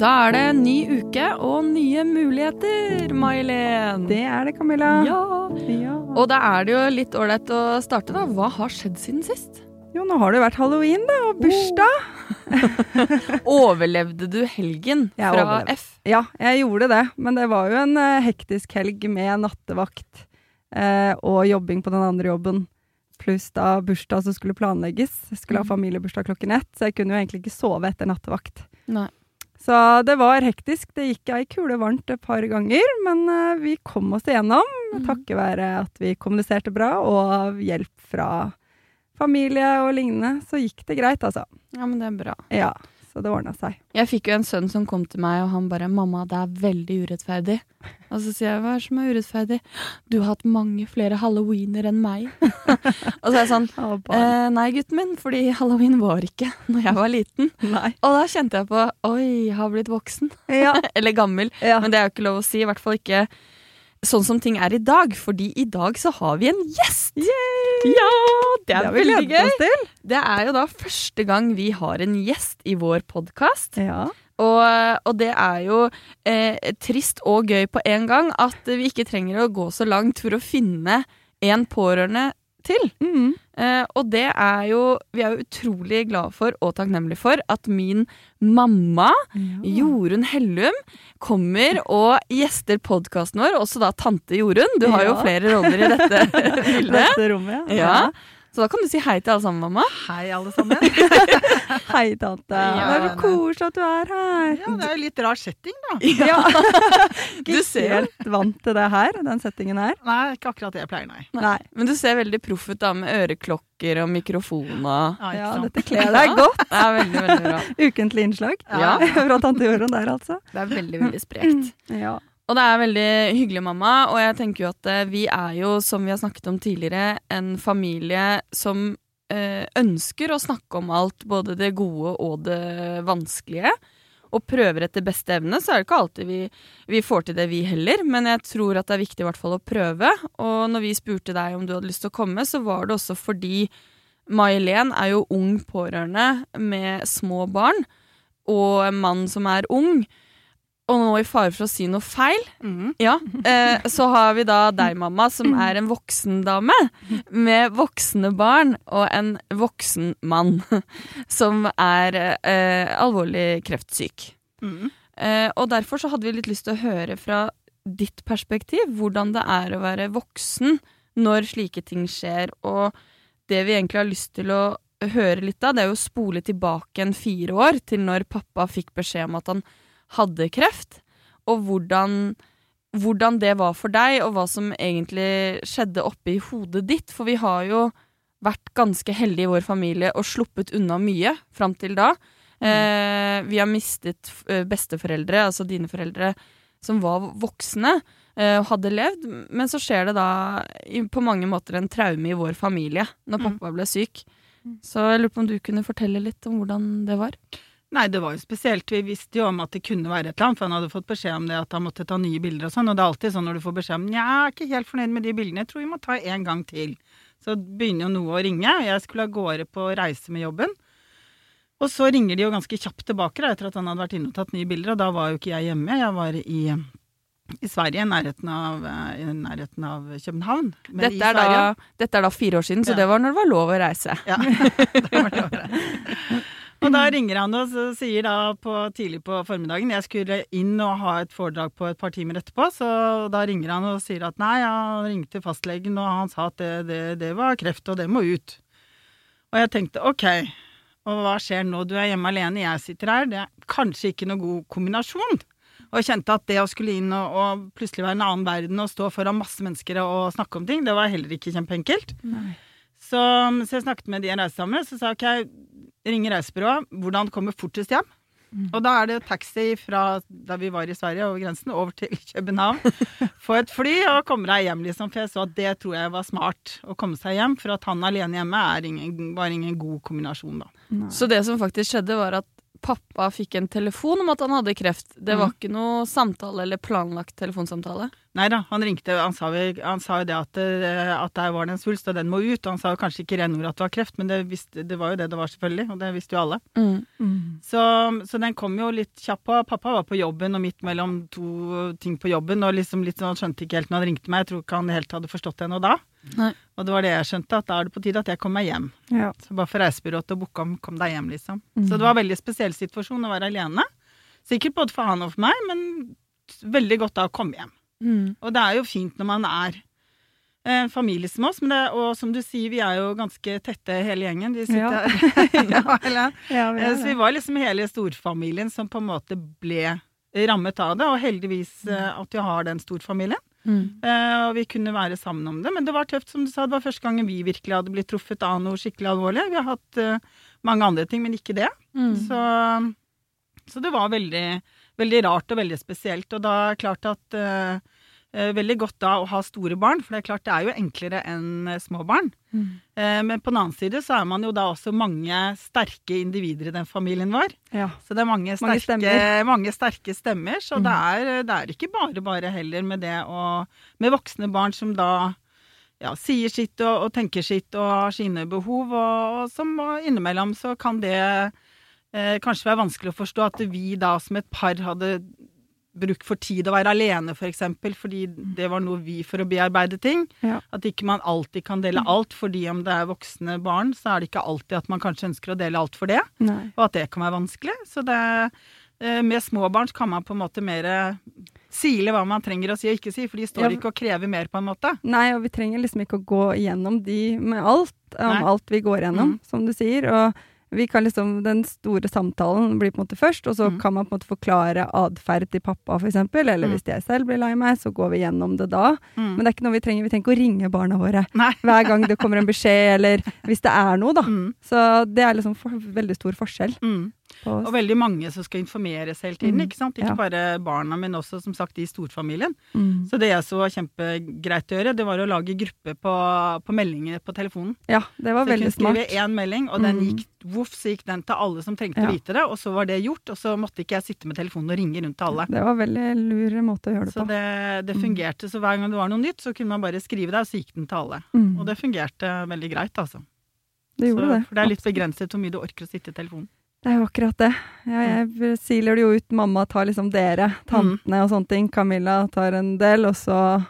Da er det en ny uke og nye muligheter, May-Len. Det er det, Camilla. Ja. Ja. Og da er det jo litt ålreit å starte, da. Hva har skjedd siden sist? Jo, nå har det jo vært halloween, da, og bursdag. Overlevde du helgen Jeg fra overlevde. F? Ja, jeg gjorde det, men det var jo en eh, hektisk helg med nattevakt eh, og jobbing på den andre jobben. Pluss da bursdag som skulle planlegges. Jeg skulle ha Mm. familiebursdag klokken ett, så jeg kunne jo egentlig ikke sove etter nattevakt. Nei. Så det var hektisk. Det gikk ei kule varmt et par ganger, men eh, vi kom oss igjennom. mm. Takket være at vi kommuniserte bra, og hjelp fra familie og lignende. Så gikk det greit, altså. Ja, men det er bra. Ja, så det ordna seg. Jeg fikk jo en sønn som kom til meg, og han bare 'Mamma, det er veldig urettferdig'. Og så sier jeg 'Hva er det som er urettferdig?' 'Du har hatt mange flere halloweener enn meg'. og så er jeg sånn eh, 'Nei, gutten min, fordi halloween var ikke når jeg var liten'. Nei. Og da kjente jeg på 'Oi, jeg har blitt voksen'. Ja. Eller gammel. ja. Men det er jo ikke lov å si, i hvert fall ikke sånn som ting er i dag. Fordi i dag så har vi en gjest! Ja, det er det veldig gøy! Det er jo da første gang vi har en gjest i vår podkast. Ja. Og, og det er jo eh, trist og gøy på en gang at vi ikke trenger å gå så langt for å finne en pårørende til. Mm. Eh, og det er jo Vi er jo utrolig glade for og takknemlige for at min mamma Jorunn Hellum kommer og gjester podkasten vår, også da tante Jorunn. Du har jo flere roller i dette bildet. Dette rommet, Ja. Så da kan du si hei til alle sammen, mamma. Hei, alle sammen. Hei, tante. Ja, det er så koselig at du er her. Ja, det er jo litt rar setting, da. Ja. Du ser helt vant til det her, den settingen her. Nei, ikke akkurat det jeg pleier, nei. Nei. Men du ser veldig proff ut da med øreklokker og mikrofon og Ja, dette kler deg godt. Det er veldig, veldig bra. Ukentlig innslag Ja. fra tante Jorunn der, altså. Det er veldig, veldig sprekt. Ja. Og det er veldig hyggelig, mamma. Og jeg tenker jo at eh, vi er jo, som vi har snakket om tidligere, en familie som eh, ønsker å snakke om alt, både det gode og det vanskelige. Og prøver etter beste evne. Så er det ikke alltid vi, vi får til det, vi heller. Men jeg tror at det er viktig i hvert fall å prøve. Og når vi spurte deg om du hadde lyst til å komme, så var det også fordi May-Helen er jo ung pårørende med små barn. Og en mann som er ung. Og nå i fare for å si noe feil, mm. ja, eh, så har vi da deg, mamma, som er en voksen dame med voksne barn og en voksen mann som er eh, alvorlig kreftsyk. Mm. Eh, og derfor så hadde vi litt lyst til å høre fra ditt perspektiv hvordan det er å være voksen når slike ting skjer. Og det vi egentlig har lyst til å høre litt av, det er jo å spole tilbake en fire år til når pappa fikk beskjed om at han hadde kreft, og hvordan, hvordan det var for deg, og hva som egentlig skjedde oppi hodet ditt. For vi har jo vært ganske heldige i vår familie og sluppet unna mye fram til da. Eh, vi har mistet eh, besteforeldre, altså dine foreldre, som var voksne eh, og hadde levd. Men så skjer det da på mange måter en traume i vår familie når Mm. pappa ble syk. Så jeg lurer på om du kunne fortelle litt om hvordan det var? Nei, det var jo spesielt. Vi visste jo om at det kunne være et eller annet, for han hadde fått beskjed om det at han måtte ta nye bilder og sånn. Og det er alltid sånn når du får beskjed om Nja, jeg er ikke helt fornøyd med de bildene, jeg tror vi må ta en gang til. Så begynner jo noe å ringe. Jeg skulle av gårde på reise med jobben. Og så ringer de jo ganske kjapt tilbake da, etter at han hadde vært inne og tatt nye bilder, og da var jo ikke jeg hjemme. Jeg var i, i Sverige, i nærheten av, eh, i nærheten av København. Men Dette er, da, dette er da fire år siden, så Ja. det var når det var lov å reise. Ja, det var lov å året. Og da ringer han og sier da på, tidlig på formiddagen Jeg skulle inn og ha et foredrag på et par timer etterpå, så da ringer han og sier at nei, han ringte fastlegen, og han sa at det, det, det var kreft, og det må ut. Og jeg tenkte ok, og hva skjer nå? Du er hjemme alene, jeg sitter her. Det er kanskje ikke noe god kombinasjon. Og jeg kjente at det å skulle inn og, og plutselig være en annen verden og stå foran masse mennesker og snakke om ting, det var heller ikke kjempeenkelt. Så, så jeg snakket med de jeg reiste sammen med, så sa jeg ok, ringer reisebyrået, hvordan komme fortest hjem? Og da er det taxi fra da vi var i Sverige, over grensen, over til København. Få et fly og komme deg hjem, liksom. For jeg så at det tror jeg var smart. Å komme seg hjem. For at han alene hjemme er ingen, var ingen god kombinasjon, da. Så det som faktisk skjedde, var at pappa fikk en telefon om at han hadde kreft. Det var mm. ikke noe samtale eller planlagt telefonsamtale. Nei da, han ringte. Han sa, han sa jo det at, det at der var det en svulst, og den må ut. Og han sa jo kanskje ikke renord at det var kreft, men det, visste, det var jo det det var, selvfølgelig. Og det visste jo alle. Så, så den kom jo litt kjapt på. Pappa var på jobben, og midt mellom to ting på jobben, og liksom litt sånn, han skjønte ikke helt når han ringte meg. Jeg tror ikke han helt hadde forstått det ennå da. Nei. Og det var det jeg skjønte, at da er det på tide at jeg kommer meg hjem. Ja. Så bare for reisebyrået til å booke om 'kom deg hjem', liksom. Mm. Så det var en veldig spesiell situasjon å være alene. Sikkert både for han og for meg, men veldig godt da å komme hjem. Mm. Og det er jo fint når man er en familie som oss, men det, og som du sier, vi er jo ganske tette hele gjengen. De ja. ja. Ja, vi Eh, så vi var liksom hele storfamilien som på en måte ble rammet av det, og heldigvis eh, at vi har den storfamilien. Mm. Uh, og vi kunne være sammen om det. Men det var tøft, som du sa. Det var første gangen vi virkelig hadde blitt truffet av noe skikkelig alvorlig. Vi har hatt uh, mange andre ting, men ikke det. Mm. Så, så det var veldig, veldig rart og veldig spesielt. Og da er det klart at eh, eh, Veldig godt da å ha store barn, for det er klart det er jo enklere enn eh, små barn. Mm. Eh, men på den annen side så er man jo da også mange sterke individer i den familien vår. Ja. Så det er mange Mange sterke, stemmer. mange sterke stemmer. Så det, er, det er ikke bare bare heller med det å Med voksne barn som da ja, sier sitt og, og tenker sitt og har sine behov, og, og som og innimellom så kan det eh, kanskje være vanskelig å forstå at vi da som et par hadde bruk for tid å være alene, for eksempel, fordi det var noe vi for å bearbeide ting. Ja. At ikke man alltid kan dele alt, fordi om det er voksne barn, så er det ikke alltid at man kanskje ønsker å dele alt for det Nei. og at det kan være vanskelig. Så det, eh, med små barn kan man på en måte mer sile hva man trenger å si og ikke si, for de står Ja. ikke og krever mer, på en måte. Nei, og vi trenger liksom ikke å gå igjennom de med alt, om Nei. alt vi går igjennom, Mm. som du sier. Og vi kan liksom, den store samtalen blir på en måte først, og så Mm. kan man på en måte forklare atferd til pappa, eksempel. Eller Mm. hvis jeg selv blir lei meg, så går vi gjennom det da. Mm. Men det er ikke noe vi trenger. Vi trenger ikke å ringe barna våre Nei. hver gang det kommer en beskjed, eller hvis det er noe, da. Mm. Så det er liksom for, veldig stor forskjell Mm. Og veldig mange som skal informeres hele tiden, Mm. ikke sant? Ikke Ja. bare barna, men også som sagt i storfamilien. Så det jeg så var kjempegreit å gjøre, det var å lage gruppe på, på meldinger på telefonen. Ja, det var Så jeg veldig kunne skrive smart. én melding, og den gikk voff, så gikk den til alle som trengte Ja. å vite det, og så var det gjort, og så måtte ikke jeg sitte med telefonen og ringe rundt til alle. Det var veldig lur måte å gjøre det Så på. det, det Mm. fungerte. Så hver gang det var noe nytt, så kunne man bare skrive det, og så gikk den til alle. Mm. Og det fungerte veldig greit, altså. Det gjorde så, det. For det er litt begrenset hvor mye du orker å sitte i telefonen. Det er jo akkurat det. Ja, jeg siler det jo ut. Mamma tar liksom dere, tantene og sånne ting. Camilla tar en del, og så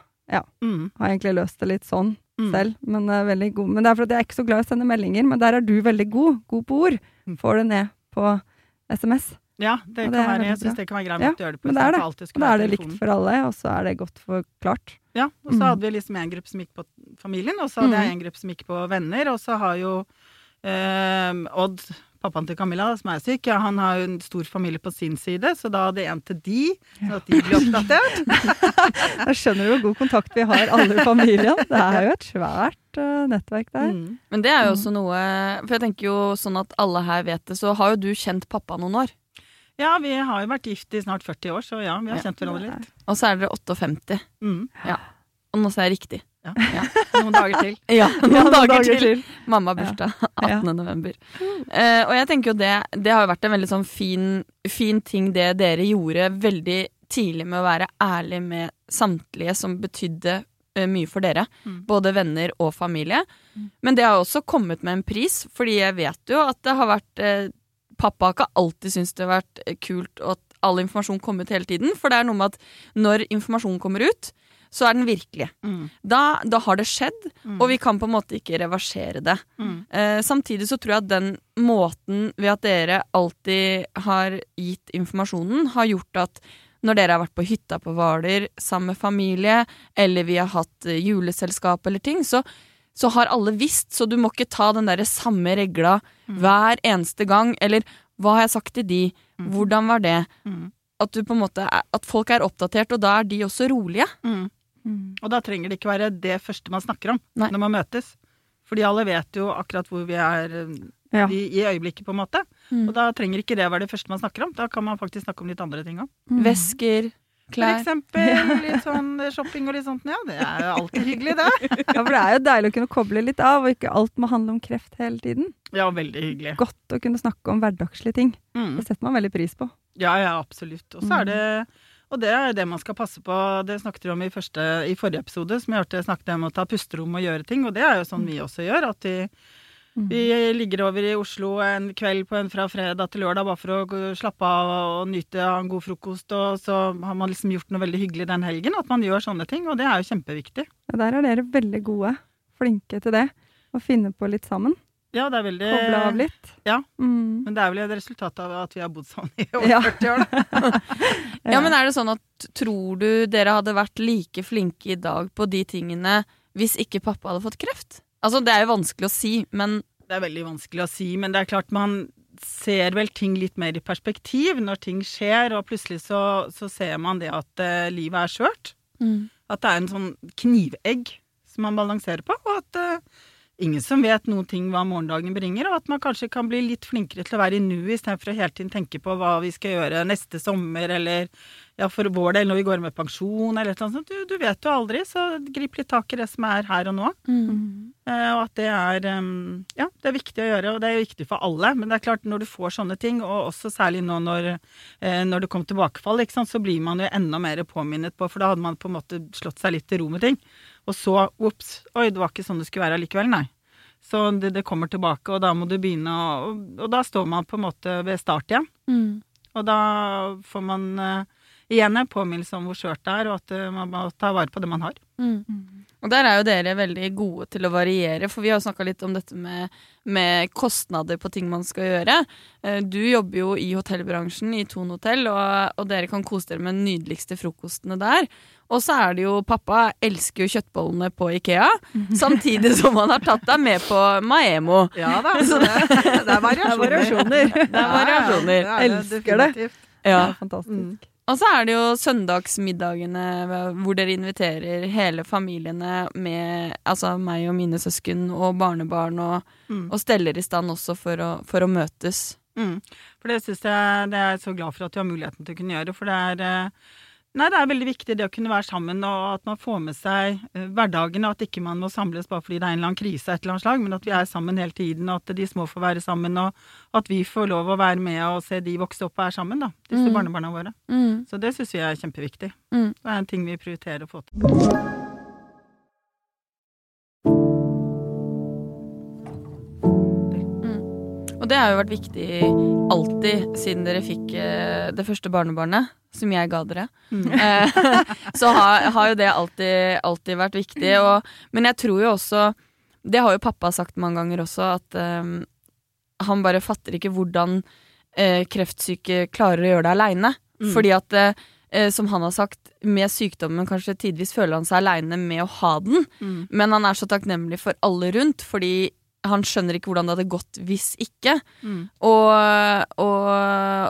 Mm. har jeg egentlig løst det litt sånn Mm. Selv. Men, det er veldig god. men det er for at jeg er ikke så glad i å sende meldinger, men der er du veldig god. God på ord. Mm. Får det ned på SMS. Ja, det det kan være, jeg syns det kan være greit Ja, å gjøre det på. men det er det. alltid Og da er det likt for alle, og så er det godt forklart. Ja, og så Mm. hadde vi liksom en gruppe som gikk på familien, og så hadde jeg Mm. en gruppe som gikk på venner, og så har jo eh, Odd, pappaen til Camilla, som er syk, ja, han har jo en stor familie på sin side, så da hadde en til de, sånn at de blir oppdatert. da skjønner du hvor god kontakt vi har alle i familien. Det er jo et svært uh, nettverk der. Mm. Men det er jo også noe For jeg tenker jo sånn at alle her vet det, så har jo du kjent pappa noen år. Ja, vi har jo vært gift i snart 40 år, så ja, vi har Ja. kjent hverandre litt. Og så er dere 58. Mm. Og nå sa jeg riktig. Ja. Noen dager til. Ja, noen Ja, dager, til. Mamma har bursdag Ja. 18. november. Eh, og jeg tenker jo det, det har jo vært en veldig sånn fin, fin ting det dere gjorde veldig tidlig med å være ærlig med samtlige som betydde eh, mye for dere. Mm. Både venner og familie. Men det har også kommet med en pris, fordi jeg vet jo at det har vært eh, Pappa har ikke alltid syntes det har vært eh, kult at all informasjon kom ut hele tiden. For det er noe med at når informasjonen kommer ut, så er den virkelig. Mm. Da, da har det skjedd, Mm. og vi kan på en måte ikke reversere det. Mm. Eh, samtidig så tror jeg at den måten ved at dere alltid har gitt informasjonen, har gjort at når dere har vært på hytta på Hvaler sammen med familie, eller vi har hatt eh, juleselskap eller ting, så, så har alle visst, så du må ikke ta den derre samme regla Mm. hver eneste gang, eller hva har jeg sagt til de, Mm. hvordan var det? Mm. At, du på en måte at folk er oppdatert, og da er de også rolige. Mm. Og da trenger det ikke være det første man snakker om Nei. når man møtes. Fordi alle vet jo akkurat hvor vi er eh, Ja. i, i øyeblikket, på en måte. Mm. Og da trenger ikke det være det første man snakker om. Da kan man faktisk snakke om litt andre ting òg. Mm. Vesker, For eksempel litt sånn shopping og litt sånt. Ja, det er jo alltid hyggelig, det. Ja, for det er jo deilig å kunne koble litt av, og ikke alt må handle om kreft hele tiden. Ja, veldig hyggelig. Godt å kunne snakke om hverdagslige ting. Mm. Det setter man veldig pris på. Ja, ja, absolutt. Og så er det og det er det man skal passe på. Det snakket vi om i, første, i forrige episode, som jeg hørte snakket om å ta pusterom og gjøre ting. Og det er jo sånn vi også gjør. At vi, Mm. vi ligger over i Oslo en kveld på en fra fredag til lørdag bare for å slappe av og nyte av en god frokost. Og så har man liksom gjort noe veldig hyggelig den helgen. At man gjør sånne ting. Og det er jo kjempeviktig. Ja, der er dere veldig gode. Flinke til det. Å finne på litt sammen. Ja, det er veldig Kobla av litt. ja. Mm. Men det er vel et resultat av at vi har bodd sammen i over Ja. 40 år. da. Ja, men er det sånn at tror du dere hadde vært like flinke i dag på de tingene hvis ikke pappa hadde fått kreft? Altså, det er jo vanskelig å si, men Det er veldig vanskelig å si, men det er klart man ser vel ting litt mer i perspektiv når ting skjer, og plutselig så, så ser man det at uh, livet er skjørt. At det er en sånn knivegg som man balanserer på, og at eh, ingen som vet noen ting hva morgendagen bringer, og at man kanskje kan bli litt flinkere til å være i nuet istedenfor å hele tiden tenke på hva vi skal gjøre neste sommer, eller ja, for vår del når vi går med pensjon, eller noe sånt. Du, du vet jo aldri, så grip litt tak i det som er her og nå. Eh, og at det er um, Ja, det er viktig å gjøre, og det er jo viktig for alle. Men det er klart, når du får sånne ting, og også særlig nå når, eh, når det kom tilbakefall, sant, så blir man jo enda mer påminnet på, for da hadde man på en måte slått seg litt til ro med ting. Og så, ops, oi, det var ikke sånn det skulle være allikevel, nei. Så det, det kommer tilbake, og da må du begynne å og, og da står man på en måte ved start igjen. Og da får man uh, igjen en påminnelse om hvor skjørt det er, og at uh, man må ta vare på det man har. Og der er jo dere veldig gode til å variere, for vi har jo snakka litt om dette med, med kostnader på ting man skal gjøre. Eh, Du jobber jo i hotellbransjen i Thon hotell, og, og dere kan kose dere med den nydeligste frokostene der. Og så er det jo Pappa elsker jo kjøttbollene på Ikea, samtidig som han har tatt deg med på Maemo. Ja da, så det, det er variasjoner. variasjoner. Det er variasjoner. Ja, ja, det er Elsker det. Ja. fantastisk. Og så er det jo søndagsmiddagene hvor dere inviterer hele familiene med altså meg og mine søsken og barnebarn, og, Mm. og steller i stand også for å, for å møtes. Mm. For det syns jeg det er jeg så glad for at du har muligheten til å kunne gjøre. For det er eh, Nei, det er veldig viktig det å kunne være sammen, og at man får med seg eh, hverdagen, og at ikke man må samles bare fordi det er en eller annen krise av et eller annet slag, men at vi er sammen hele tiden, og at de små får være sammen, og at vi får lov å være med og se de vokse opp og er sammen, da. Disse Mm. barnebarna våre. Mm. Så det syns vi er kjempeviktig. Mm. Det er en ting vi prioriterer å få til. Og det har jo vært viktig alltid siden dere fikk eh, det første barnebarnet, som jeg ga dere. Mm. Eh, så har, har jo det alltid, alltid vært viktig. Og, men jeg tror jo også Det har jo pappa sagt mange ganger også, at um, han bare fatter ikke hvordan uh, kreftsyke klarer å gjøre det aleine. Mm. Fordi at, eh, som han har sagt, med sykdommen kanskje tidvis føler han seg aleine med å ha den. Mm. Men han er så takknemlig for alle rundt, fordi han skjønner ikke hvordan det hadde gått hvis ikke. Mm. Og, og,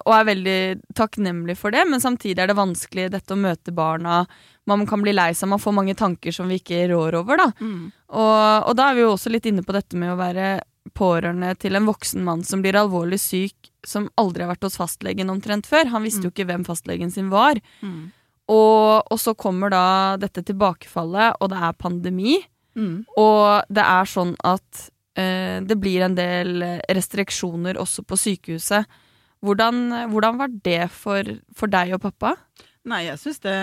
og er veldig takknemlig for det, men samtidig er det vanskelig dette å møte barna. Man kan bli lei seg, man får mange tanker som vi ikke rår over. da. Mm. Og, og da er vi jo også litt inne på dette med å være pårørende til en voksen mann som blir alvorlig syk, som aldri har vært hos fastlegen omtrent før. Han visste jo ikke hvem fastlegen sin var. Mm. Og, og så kommer da dette tilbakefallet, og det er pandemi. Mm. Og det er sånn at det blir en del restriksjoner også på sykehuset. Hvordan, hvordan var det for, for deg og pappa? Nei, jeg syns det,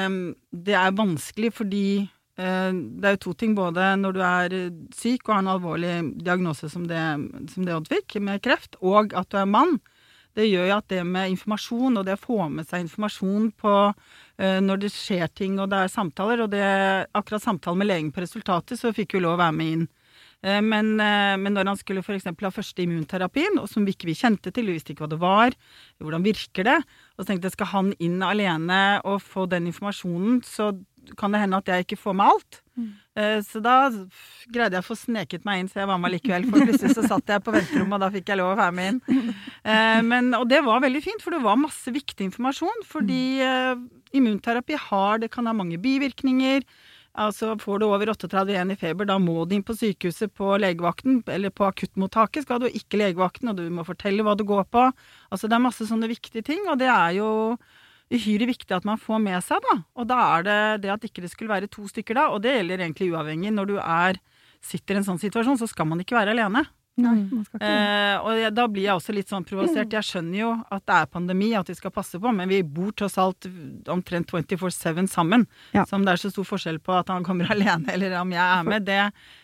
det er vanskelig fordi eh, det er jo to ting. Både når du er eh, syk og har en alvorlig diagnose som det, som det Odd fikk, med kreft, og at du er mann. Det gjør jo at det med informasjon, og det å få med seg informasjon på eh, når det skjer ting og det er samtaler, og det, akkurat samtalen med legen på resultatet, så fikk jo lov å være med inn. Eh, Men, eh, men når han skulle f.eks. ha første immunterapien, og som vi ikke vi kjente til, vi visste ikke hva det var, hvordan virker det, og så tenkte jeg skal han inn alene og få den informasjonen, så kan det hende at jeg ikke får med alt. Mm. Så da greide jeg å få sneket meg inn, så jeg var med likevel. For plutselig så satt jeg på venterommet, og da fikk jeg lov å være med inn. Eh, Men, og det var veldig fint, for det var masse viktig informasjon. Fordi eh, immunterapi har, det kan ha mange bivirkninger. Altså Får du over 38,1 i feber, da må du inn på sykehuset på legevakten, eller på akuttmottaket skal du, ikke legevakten, og du må fortelle hva du går på. Altså Det er masse sånne viktige ting, og det er jo uhyre viktig at man får med seg, da. Og da er det det at ikke det skulle være to stykker da, og det gjelder egentlig uavhengig. Når du er, sitter i en sånn situasjon, så skal man ikke være alene. Nei, man skal ikke. Eh, og jeg, da blir jeg også litt sånn provosert. Jeg skjønner jo at det er pandemi, at vi skal passe på, men vi bor tross alt omtrent 24-7 sammen. Ja. Så om det er så stor forskjell på at han kommer alene eller om jeg er med, det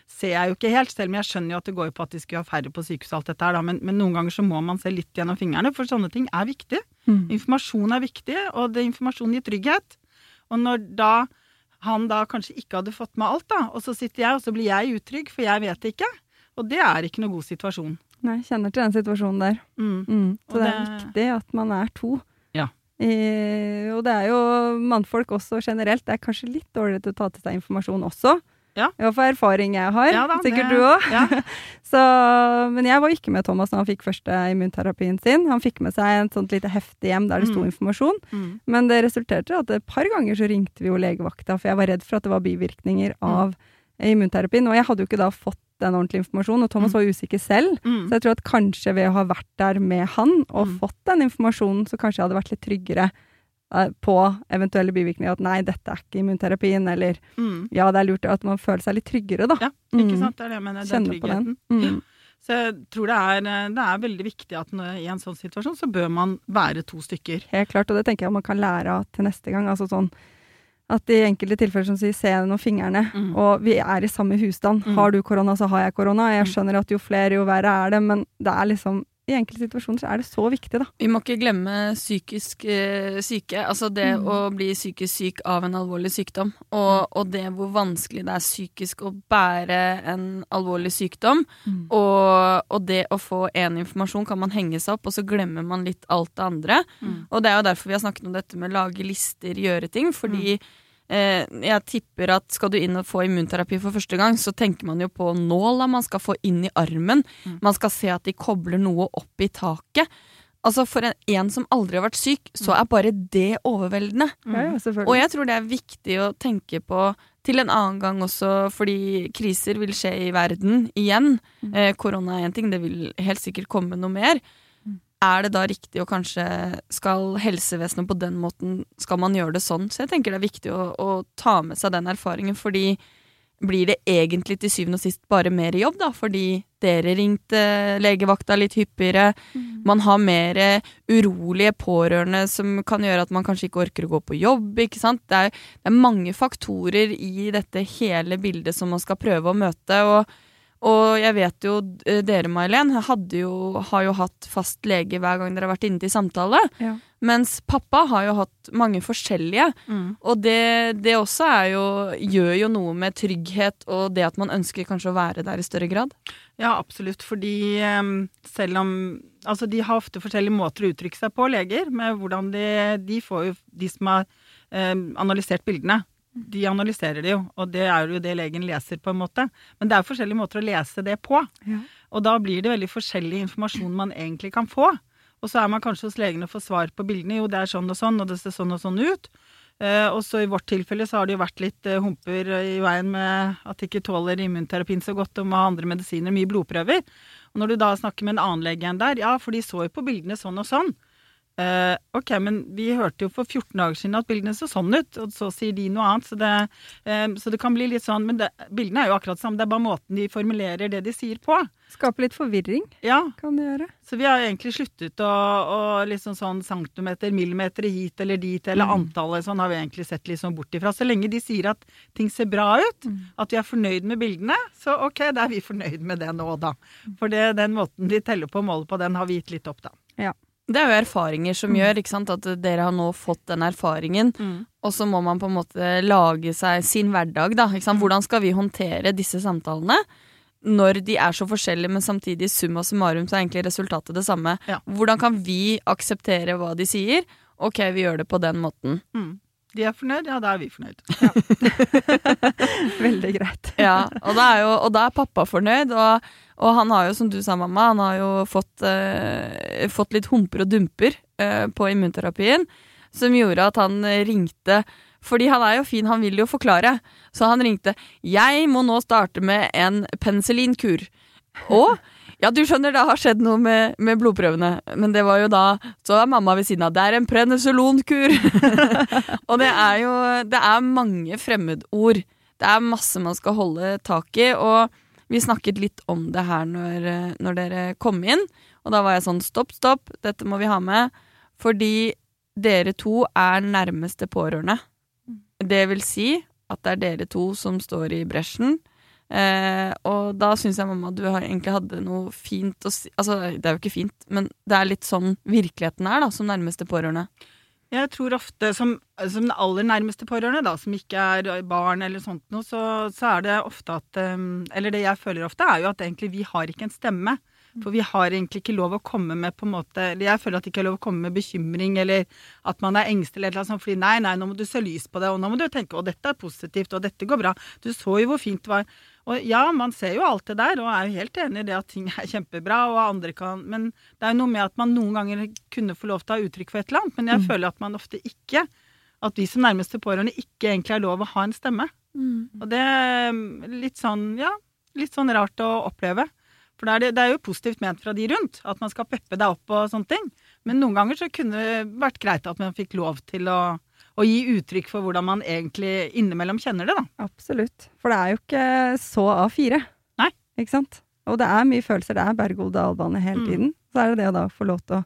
ser jeg jo ikke helt. Selv om jeg skjønner jo at det går på at de skulle ha færre på sykehuset og alt dette her, da. Men, men noen ganger så må man se litt gjennom fingrene, for sånne ting er viktig. Mm. Informasjon er viktig, og det informasjon gir trygghet. Og når da han da kanskje ikke hadde fått med alt, da, og så sitter jeg, og så blir jeg utrygg, for jeg vet det ikke. Og det er ikke noe god situasjon. Nei, jeg kjenner til den situasjonen der. Mm. Mm. Så det... det er viktig at man er to. Ja. Eh, og det er jo mannfolk også generelt. Det er kanskje litt dårligere til å ta til seg informasjon også. Ja. I hvert fall erfaring jeg har. Ja da, Sikkert det- du òg. Ja. Så, men jeg var ikke med Thomas når han fikk første immunterapien sin. Han fikk med seg et sånt lite hefte hjem der det sto Mm. informasjon. Mm. Men det resulterte i at et par ganger så ringte vi jo legevakta, for jeg var redd for at det var bivirkninger av immunterapien. Og jeg hadde jo ikke da fått den ordentlige informasjonen, og Thomas Mm. var usikker selv. Mm. Så jeg tror at kanskje ved å ha vært der med han og Mm. fått den informasjonen, så kanskje jeg hadde vært litt tryggere uh, på eventuelle bivirkninger. At nei, dette er ikke immunterapien, eller Mm. ja, det er lurt at man føler seg litt tryggere, da. Ja, Ikke Mm. sant? Det er det jeg mener. Den på tryggheten. den. Mm. Så jeg tror det er, det er veldig viktig at når, i en sånn situasjon så bør man være to stykker. Helt klart, og det tenker jeg man kan lære av til neste gang. Altså sånn at i enkelte tilfeller som sier 'se gjennom fingrene', Mm. og vi er i samme husstand. Mm. Har du korona, så har jeg korona. Jeg Mm. skjønner at jo flere, jo verre er det, men det er liksom I enkelte situasjoner så er det så viktig, da. Vi må ikke glemme psykisk eh, syke. Altså det Mm. å bli psykisk syk av en alvorlig sykdom. Og, og det hvor vanskelig det er psykisk å bære en alvorlig sykdom. Og, og det å få én informasjon kan man henge seg opp, og så glemmer man litt alt det andre. Mm. Og det er jo derfor vi har snakket om dette med lage lister, gjøre ting. Fordi eh, jeg tipper at skal du inn og få immunterapi for første gang, så tenker man jo på nåla man skal få inn i armen. Mm. Man skal se at de kobler noe opp i taket. Altså For en, en som aldri har vært syk, så er bare det overveldende. Ja, ja, Og jeg tror det er viktig å tenke på til en annen gang også, fordi kriser vil skje i verden igjen. Mm. Eh, korona er én ting, det vil helt sikkert komme noe mer. Mm. Er det da riktig å kanskje Skal helsevesenet på den måten Skal man gjøre det sånn? Så jeg tenker det er viktig å, å ta med seg den erfaringen, fordi blir det egentlig til syvende og sist bare mer jobb, da? Fordi dere ringte legevakta litt hyppigere. Man har mer urolige pårørende som kan gjøre at man kanskje ikke orker å gå på jobb. ikke sant? Det er, det er mange faktorer i dette hele bildet som man skal prøve å møte. og og jeg vet jo eh, dere, May-Len, har jo hatt fast lege hver gang dere har vært inne til samtale. Ja. Mens pappa har jo hatt mange forskjellige. Mm. Og det, det også jo, gjør jo noe med trygghet og det at man ønsker kanskje å være der i større grad. Ja, absolutt. Fordi selv om Altså, de har ofte forskjellige måter å uttrykke seg på, leger. Med hvordan de De får jo De som har analysert bildene, de analyserer det jo. Og det er jo det legen leser, på en måte. Men det er jo forskjellige måter å lese det på. Ja. Og da blir det veldig forskjellig informasjon man egentlig kan få. Og så er man kanskje hos legen og får svar på bildene. Jo, det er sånn og sånn, og det ser sånn og sånn ut. Eh, og så i vårt tilfelle så har det jo vært litt eh, humper i veien med at de ikke tåler immunterapien så godt og må ha andre medisiner, mye blodprøver. Og når du da snakker med en annen lege enn der, ja, for de så jo på bildene sånn og sånn. Eh, ok, men vi hørte jo for 14 dager siden at bildene så sånn ut, og så sier de noe annet. Så det, eh, så det kan bli litt sånn Men det, bildene er jo akkurat samme, det er bare måten de formulerer det de sier på. Skape litt forvirring, Ja, kan det gjøre. så vi har egentlig sluttet å, å liksom sånn centimeter, millimeter hit eller dit, eller Mm. antallet, sånn har vi egentlig sett litt sånn bort ifra. Så lenge de sier at ting ser bra ut, Mm. at vi er fornøyd med bildene, så ok, da er vi fornøyd med det nå, da. For det, den måten de teller på og måler på, den har vi gitt litt opp, da. Det er jo erfaringer som gjør ikke sant, at dere har nå fått den erfaringen. Og så må man på en måte lage seg sin hverdag, da. Ikke sant? Hvordan skal vi håndtere disse samtalene? Når de er så forskjellige, men samtidig summa summarum så er egentlig resultatet det samme. Ja. Hvordan kan vi akseptere hva de sier? Ok, vi gjør det på den måten. Mm. De er fornøyd, ja, da er vi fornøyd. Veldig greit. Ja, og da er, jo, og da er pappa fornøyd, og, og han har jo, som du sa, mamma, han har jo fått, eh, fått litt humper og dumper eh, på immunterapien, som gjorde at han ringte Fordi han er jo fin, han vil jo forklare. Så han ringte. 'Jeg må nå starte med en penicillinkur'. Og ja, du skjønner, det har skjedd noe med, med, blodprøvene. Men det var jo da Så er mamma ved siden av. Det er en prednisolonkur! og det er jo Det er mange fremmedord. Det er masse man skal holde tak i. Og vi snakket litt om det her når, når dere kom inn. Og da var jeg sånn stopp, stopp, dette må vi ha med. Fordi dere to er nærmeste pårørende. Det vil si at det er dere to som står i bresjen. Eh, og da syns jeg mamma du har egentlig hadde noe fint å si Altså, det er jo ikke fint, men det er litt sånn virkeligheten er, da, som nærmeste pårørende. Jeg tror ofte, som, som den aller nærmeste pårørende, da, som ikke er barn eller sånt noe, så, så er det ofte at um, Eller det jeg føler ofte, er jo at egentlig vi har ikke en stemme. For vi har egentlig ikke lov å komme med på en måte eller Jeg føler at det ikke er lov å komme med bekymring eller at man er engstelig eller noe sånt. Fordi nei, nei, nå må du se lys på det, og nå må du tenke å dette er positivt, og dette går bra. Du så jo hvor fint det var. Og ja, man ser jo alt det der, og er jo helt enig i det at ting er kjempebra, og andre kan Men det er jo noe med at man noen ganger kunne få lov til å ha uttrykk for et eller annet, men jeg mm. føler at man ofte ikke At vi som nærmeste pårørende ikke egentlig har lov å ha en stemme. Mm. Og det er litt sånn, ja, litt sånn rart å oppleve. For det er, det, det er, jo positivt ment fra de rundt, at man skal peppe deg opp og sånne ting. Men noen ganger så kunne det vært greit at man fikk lov til å, å gi uttrykk for hvordan man egentlig innimellom kjenner det, da. Absolutt. For det er jo ikke så A4. Nei. Ikke sant? Og det er mye følelser. Det er berg-og-dal-bane hele mm. tiden. Så er det det å da få lov til å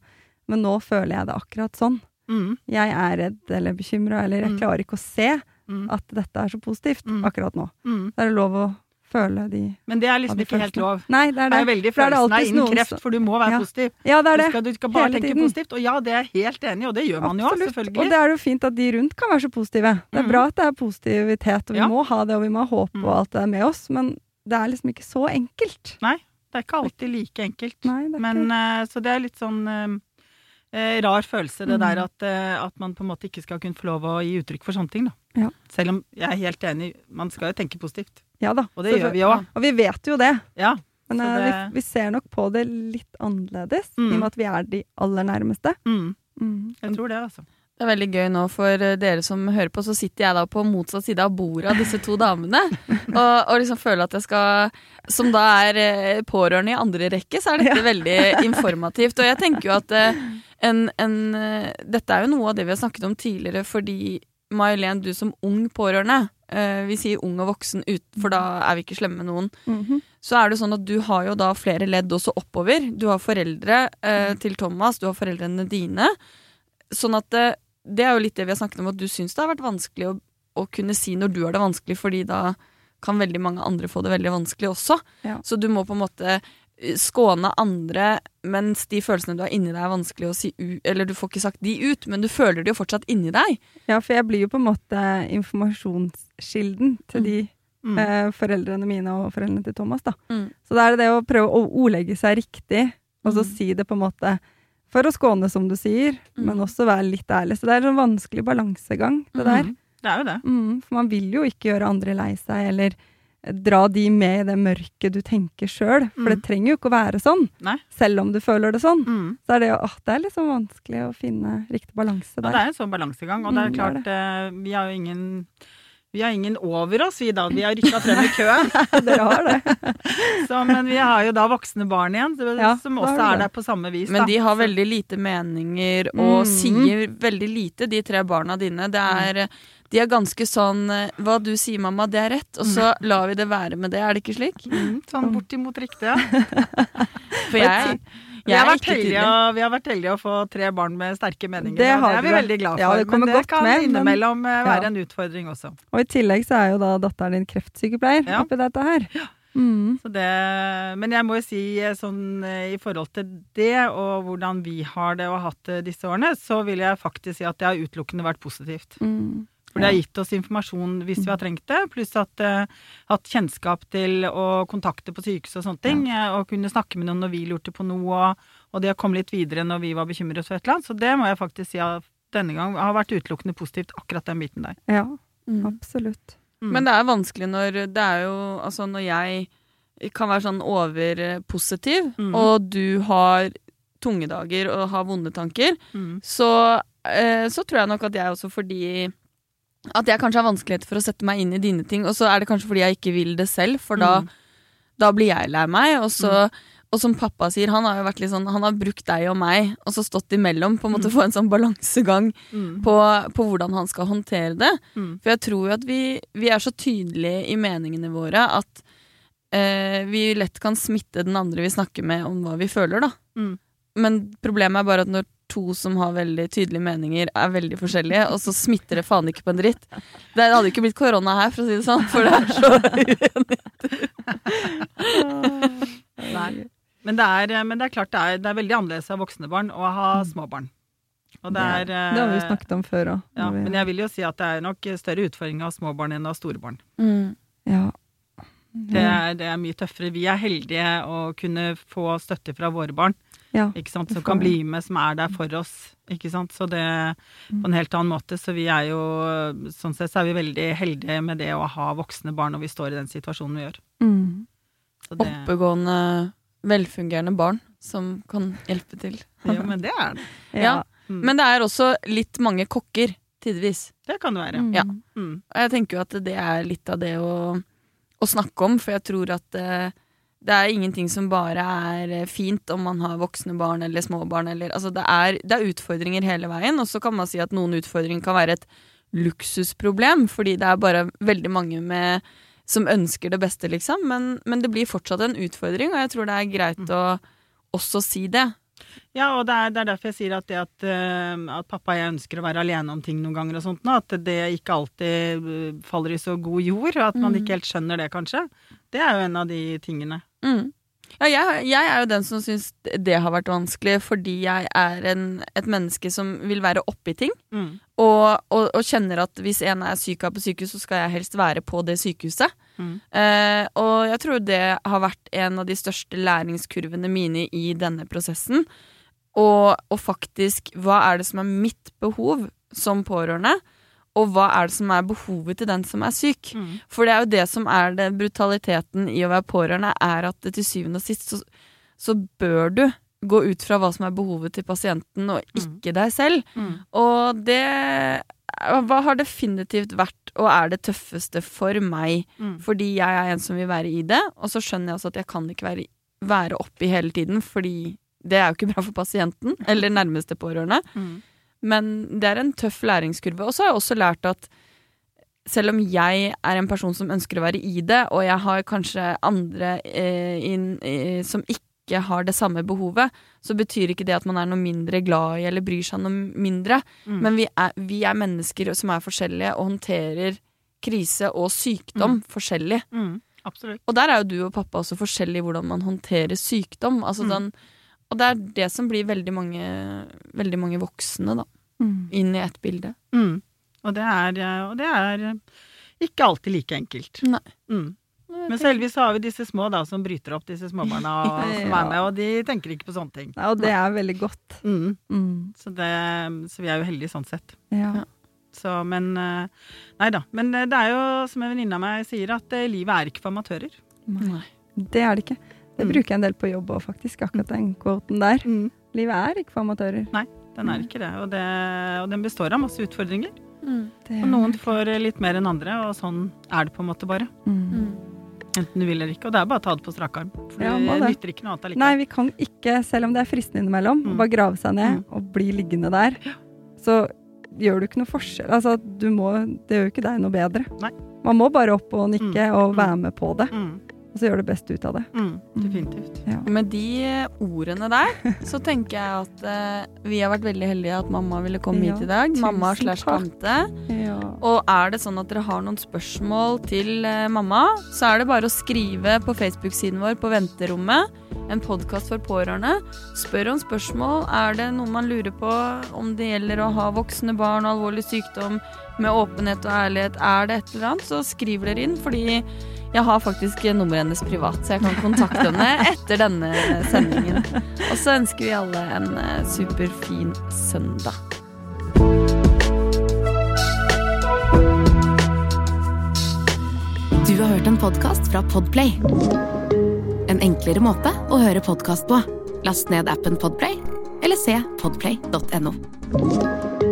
Men nå føler jeg det akkurat sånn. Mm. Jeg er redd eller bekymra, eller jeg mm. klarer ikke å se mm. at dette er så positivt mm. akkurat nå. Mm. Så er det lov å føle de Men det er liksom ikke helt lov. Nei, det er det. Det er veldig følelsen av innen kreft, for du må være ja. positiv. Ja, det er det. Du skal, du skal bare Hele tenke tiden. positivt. Og ja, det er jeg helt enig i, og det gjør man jo Absolutt. selvfølgelig. Og det er jo fint at de rundt kan være så positive. Det er mm. bra at det er positivitet, og vi ja. må ha det, og vi må ha håp og mm. alt det er med oss, men det er liksom ikke så enkelt. Nei, det er ikke alltid like enkelt. Nei, det er men, ikke. Uh, så det er litt sånn uh, uh, rar følelse, det mm. der at, at, man på en måte ikke skal kunne få lov å gi uttrykk for sånne ting, da. Ja. Selv om jeg er helt enig, man skal jo tenke positivt. Ja da. Og det gjør vi òg. Og vi vet jo det. Ja, Men uh, det... vi, vi, ser nok på det litt annerledes, mm. i og med at vi er de aller nærmeste. Mm. Mm. Jeg tror det, altså. Det er veldig gøy nå for eh, dere som hører på, så sitter jeg da på motsatt side av bordet av disse to damene. og, og, liksom føler at jeg skal Som da er eh, pårørende i andre rekke, så er dette ja. veldig informativt. Og jeg tenker jo at en, en, Dette er jo noe av det vi har snakket om tidligere, fordi May-Len, du som ung pårørende eh, Vi sier ung og voksen, ut, for da er vi ikke slemme med noen. Mm -hmm. Så er det sånn at du har jo da flere ledd også oppover. Du har foreldre eh, mm. til Thomas, du har foreldrene dine. Sånn at det, det, er jo litt det vi har snakket om, at du syns det har vært vanskelig å, å, kunne si når du har det vanskelig, fordi da kan veldig mange andre få det veldig vanskelig også. Ja. Så du må på en måte skåne andre, mens de følelsene du har inni deg, er vanskelig å si ut Eller du får ikke sagt de ut, men du føler de jo fortsatt inni deg. Ja, for jeg blir jo på en måte informasjonskilden til mm. de mm. eh, foreldrene mine og foreldrene til Thomas, da. Mm. Så da er det det å prøve å ordlegge seg riktig, og så mm. si det på en måte for å skåne, som du sier, mm. men også være litt ærlig. Så det er en vanskelig balansegang, det der. Det er jo det. for man vil jo ikke gjøre andre lei seg, eller dra de med i det mørket du tenker sjøl. For mm. det trenger jo ikke å være sånn. Nei. Selv om du føler det sånn. Mm. Så er det jo åh, det er liksom vanskelig å finne riktig balanse der. Ja, det er en sånn balansegang. Og det er mm, klart, det. Uh, vi har jo ingen vi har ingen over oss, vi da. Vi har rykka frem i køen. Dere har det. så, men vi har jo da voksne barn igjen, ja, som også er der på samme vis. Men de har veldig lite meninger og mm. sier veldig lite, de tre barna dine. Det er de er ganske sånn eh, Hva du sier, mamma, det er rett, og så mm. lar vi det være med det. Er det ikke slik? Mm, sånn bortimot riktig, ja. For jeg, jeg vi, har vært heldige, vi har vært heldige å få tre barn med sterke meninger. Det, det er vi veldig glad for. Ja, det men det kan med, innimellom men, eh, være ja. en utfordring også. Og i tillegg så er jo da datteren din kreftsykepleier ja. oppi dette her. Ja. Mm. Det, men jeg må jo si eh, sånn i forhold til det, og hvordan vi har det og har hatt det disse årene, så vil jeg faktisk si at det har utelukkende vært positivt. Mm. For det har gitt oss informasjon hvis vi har trengt det, pluss at uh, hatt kjennskap til å kontakte på sykehus og sånne ting. Ja. Og kunne snakke med noen når vi lurte på noe, og, og det å komme litt videre når vi var bekymret for et eller annet. Så det må jeg faktisk si at denne gang har vært utelukkende positivt, akkurat den biten der. Ja, mm. absolutt. Mm. Men det er vanskelig når det er jo Altså når jeg kan være sånn overpositiv, mm. og du har tunge dager og har vonde tanker, mm. så, eh, så tror jeg nok at jeg også fordi at jeg kanskje har vanskeligheter for å sette meg inn i dine ting, og så er det kanskje fordi jeg ikke vil det selv, for da, Mm. da blir jeg lei meg. Og, så, og som pappa sier, han har jo vært litt sånn Han har brukt deg og meg, og så stått imellom, på en måte få en sånn balansegang Mm. på, på hvordan han skal håndtere det. Mm. For jeg tror jo at vi, vi er så tydelige i meningene våre at eh, vi lett kan smitte den andre vi snakker med om hva vi føler, da. Mm. Men problemet er bare at når to som har veldig tydelige meninger, er veldig forskjellige, og så smitter det faen ikke på en dritt. Det hadde ikke blitt korona her, for å si det sånn, for det er så uenigheter. Nei. Men det er, men det er klart det er, det er veldig annerledes av voksne barn å ha små barn. Og det er Det har vi eh, snakket om før òg. Ja, men jeg vil jo si at det er nok større utfordring av små barn enn av store barn. Mm. ja. Det er, det er mye tøffere. Vi er heldige å kunne få støtte fra våre barn, ja. ikke sant? Som kan bli med, som er der for oss. Ikke sant? Så det på en helt annen måte. Så vi er jo Sånn sett så er vi veldig heldige med det å ha voksne barn når vi står i den situasjonen vi gjør. Mm. Så det, Oppegående, velfungerende barn som kan hjelpe til. jo, men det er det. Ja. Mm. Men det er også litt mange kokker, tidvis. Det kan det være. Mm. Ja. Mm. Og jeg tenker jo at det er litt av det å, å snakke om, for jeg tror at eh, det er ingenting som bare er eh, fint om man har voksne barn eller små barn. Eller, altså det, er, det er utfordringer hele veien, og så kan man si at noen utfordringer kan være et luksusproblem, fordi det er bare veldig mange med, som ønsker det beste, liksom. Men, men det blir fortsatt en utfordring, og jeg tror det er greit å også si det. Ja, og det er, det er derfor jeg sier at det at, eh, at pappa og jeg ønsker å være alene om ting noen ganger og sånt nå, at det ikke alltid eh, faller i så god jord, og at man Mm. ikke helt skjønner det, kanskje. Det er jo en av de tingene. Mm. Ja, jeg, jeg er jo den som syns det har vært vanskelig, fordi jeg er en, et menneske som vil være oppi ting. Mm. Og, og, og kjenner at hvis en er syk av på sykehus, så skal jeg helst være på det sykehuset. Mm. Eh, og jeg tror det har vært en av de største læringskurvene mine i denne prosessen. Og, og faktisk, hva er det som er mitt behov som pårørende? Og hva er det som er behovet til den som er syk? Mm. For det er jo det som er det brutaliteten i å være pårørende, er at til syvende og sist så, så bør du gå ut fra hva som er behovet til pasienten, og ikke deg selv. Mm. Og det hva har definitivt vært og er det tøffeste for meg, Mm. fordi jeg er en som vil være i det, og så skjønner jeg også at jeg kan ikke være, være oppi hele tiden, fordi det er jo ikke bra for pasienten, eller nærmeste pårørende. Mm. Men det er en tøff læringskurve. Og så har jeg også lært at selv om jeg er en person som ønsker å være i det, og jeg har kanskje andre eh, inn, eh, som ikke har det samme behovet, så betyr ikke det at man er noe mindre glad i eller bryr seg noe mindre. Mm. Men vi er, vi er mennesker som er forskjellige og håndterer krise og sykdom forskjellig. Mm. Absolutt. Og der er jo du og pappa også forskjellige i hvordan man håndterer sykdom. Altså Mm. den, og det er det som blir veldig mange, veldig mange voksne da, Mm. inn i ett bilde. Mm. Og, det er, eh, og det er eh, ikke alltid like enkelt. Nei. Mm. Men selvvis heldigvis har vi disse små da, som bryter opp disse småbarna og, som er med, og de tenker ikke på sånne ting. Ja, og det er veldig godt. Mm. Mm. Så, det, så vi er jo heldige sånn sett. Ja. Ja. Så, men eh, Nei da. Men det er jo, som en venninne av meg sier, at livet er ikke for amatører. Nei. Det er det ikke. Det Mm. bruker jeg en del på jobb òg, faktisk. Akkurat den kvoten der. Livet er ikke for amatører. Nei, Den er ikke det. Og, det. og den består av masse utfordringer. Mm. Og noen får litt mer enn andre, og sånn er det på en måte bare. mm. Mm. Enten du vil eller ikke. Og det er bare å ta det på strak arm. For Ja, det nytter ikke noe annet Nei, vi kan ikke, selv om det er fristende innimellom, Mm. bare grave seg ned Mm. og bli liggende der. Så gjør du ikke noe forskjell. Altså, du må, det gjør jo ikke deg noe bedre. Nei. Man må bare opp og nikke Mm. og Mm. være med på det, Mm. Og så gjør det beste ut av det. Mm. Definitivt. Ja. Med de ordene der, så tenker jeg at eh, vi har vært veldig heldige at mamma ville komme Ja, hit i dag. Mamma slash tante. Ja. Og er det sånn at dere har noen spørsmål til eh, mamma, så er det bare å skrive på Facebook-siden vår på Venterommet. En podkast for pårørende. Spør om spørsmål. Er det noe man lurer på om det gjelder å ha voksne barn og alvorlig sykdom med åpenhet og ærlighet? Er det et eller annet, så skriv dere inn, fordi jeg har faktisk nummeret hennes privat, så jeg kan kontakte henne etter denne sendingen. Og så ønsker vi alle en eh, superfin søndag. Du har hørt en podkast fra Podplay. En enklere måte å høre podkast på. Last ned appen Podplay, eller se podplay.no.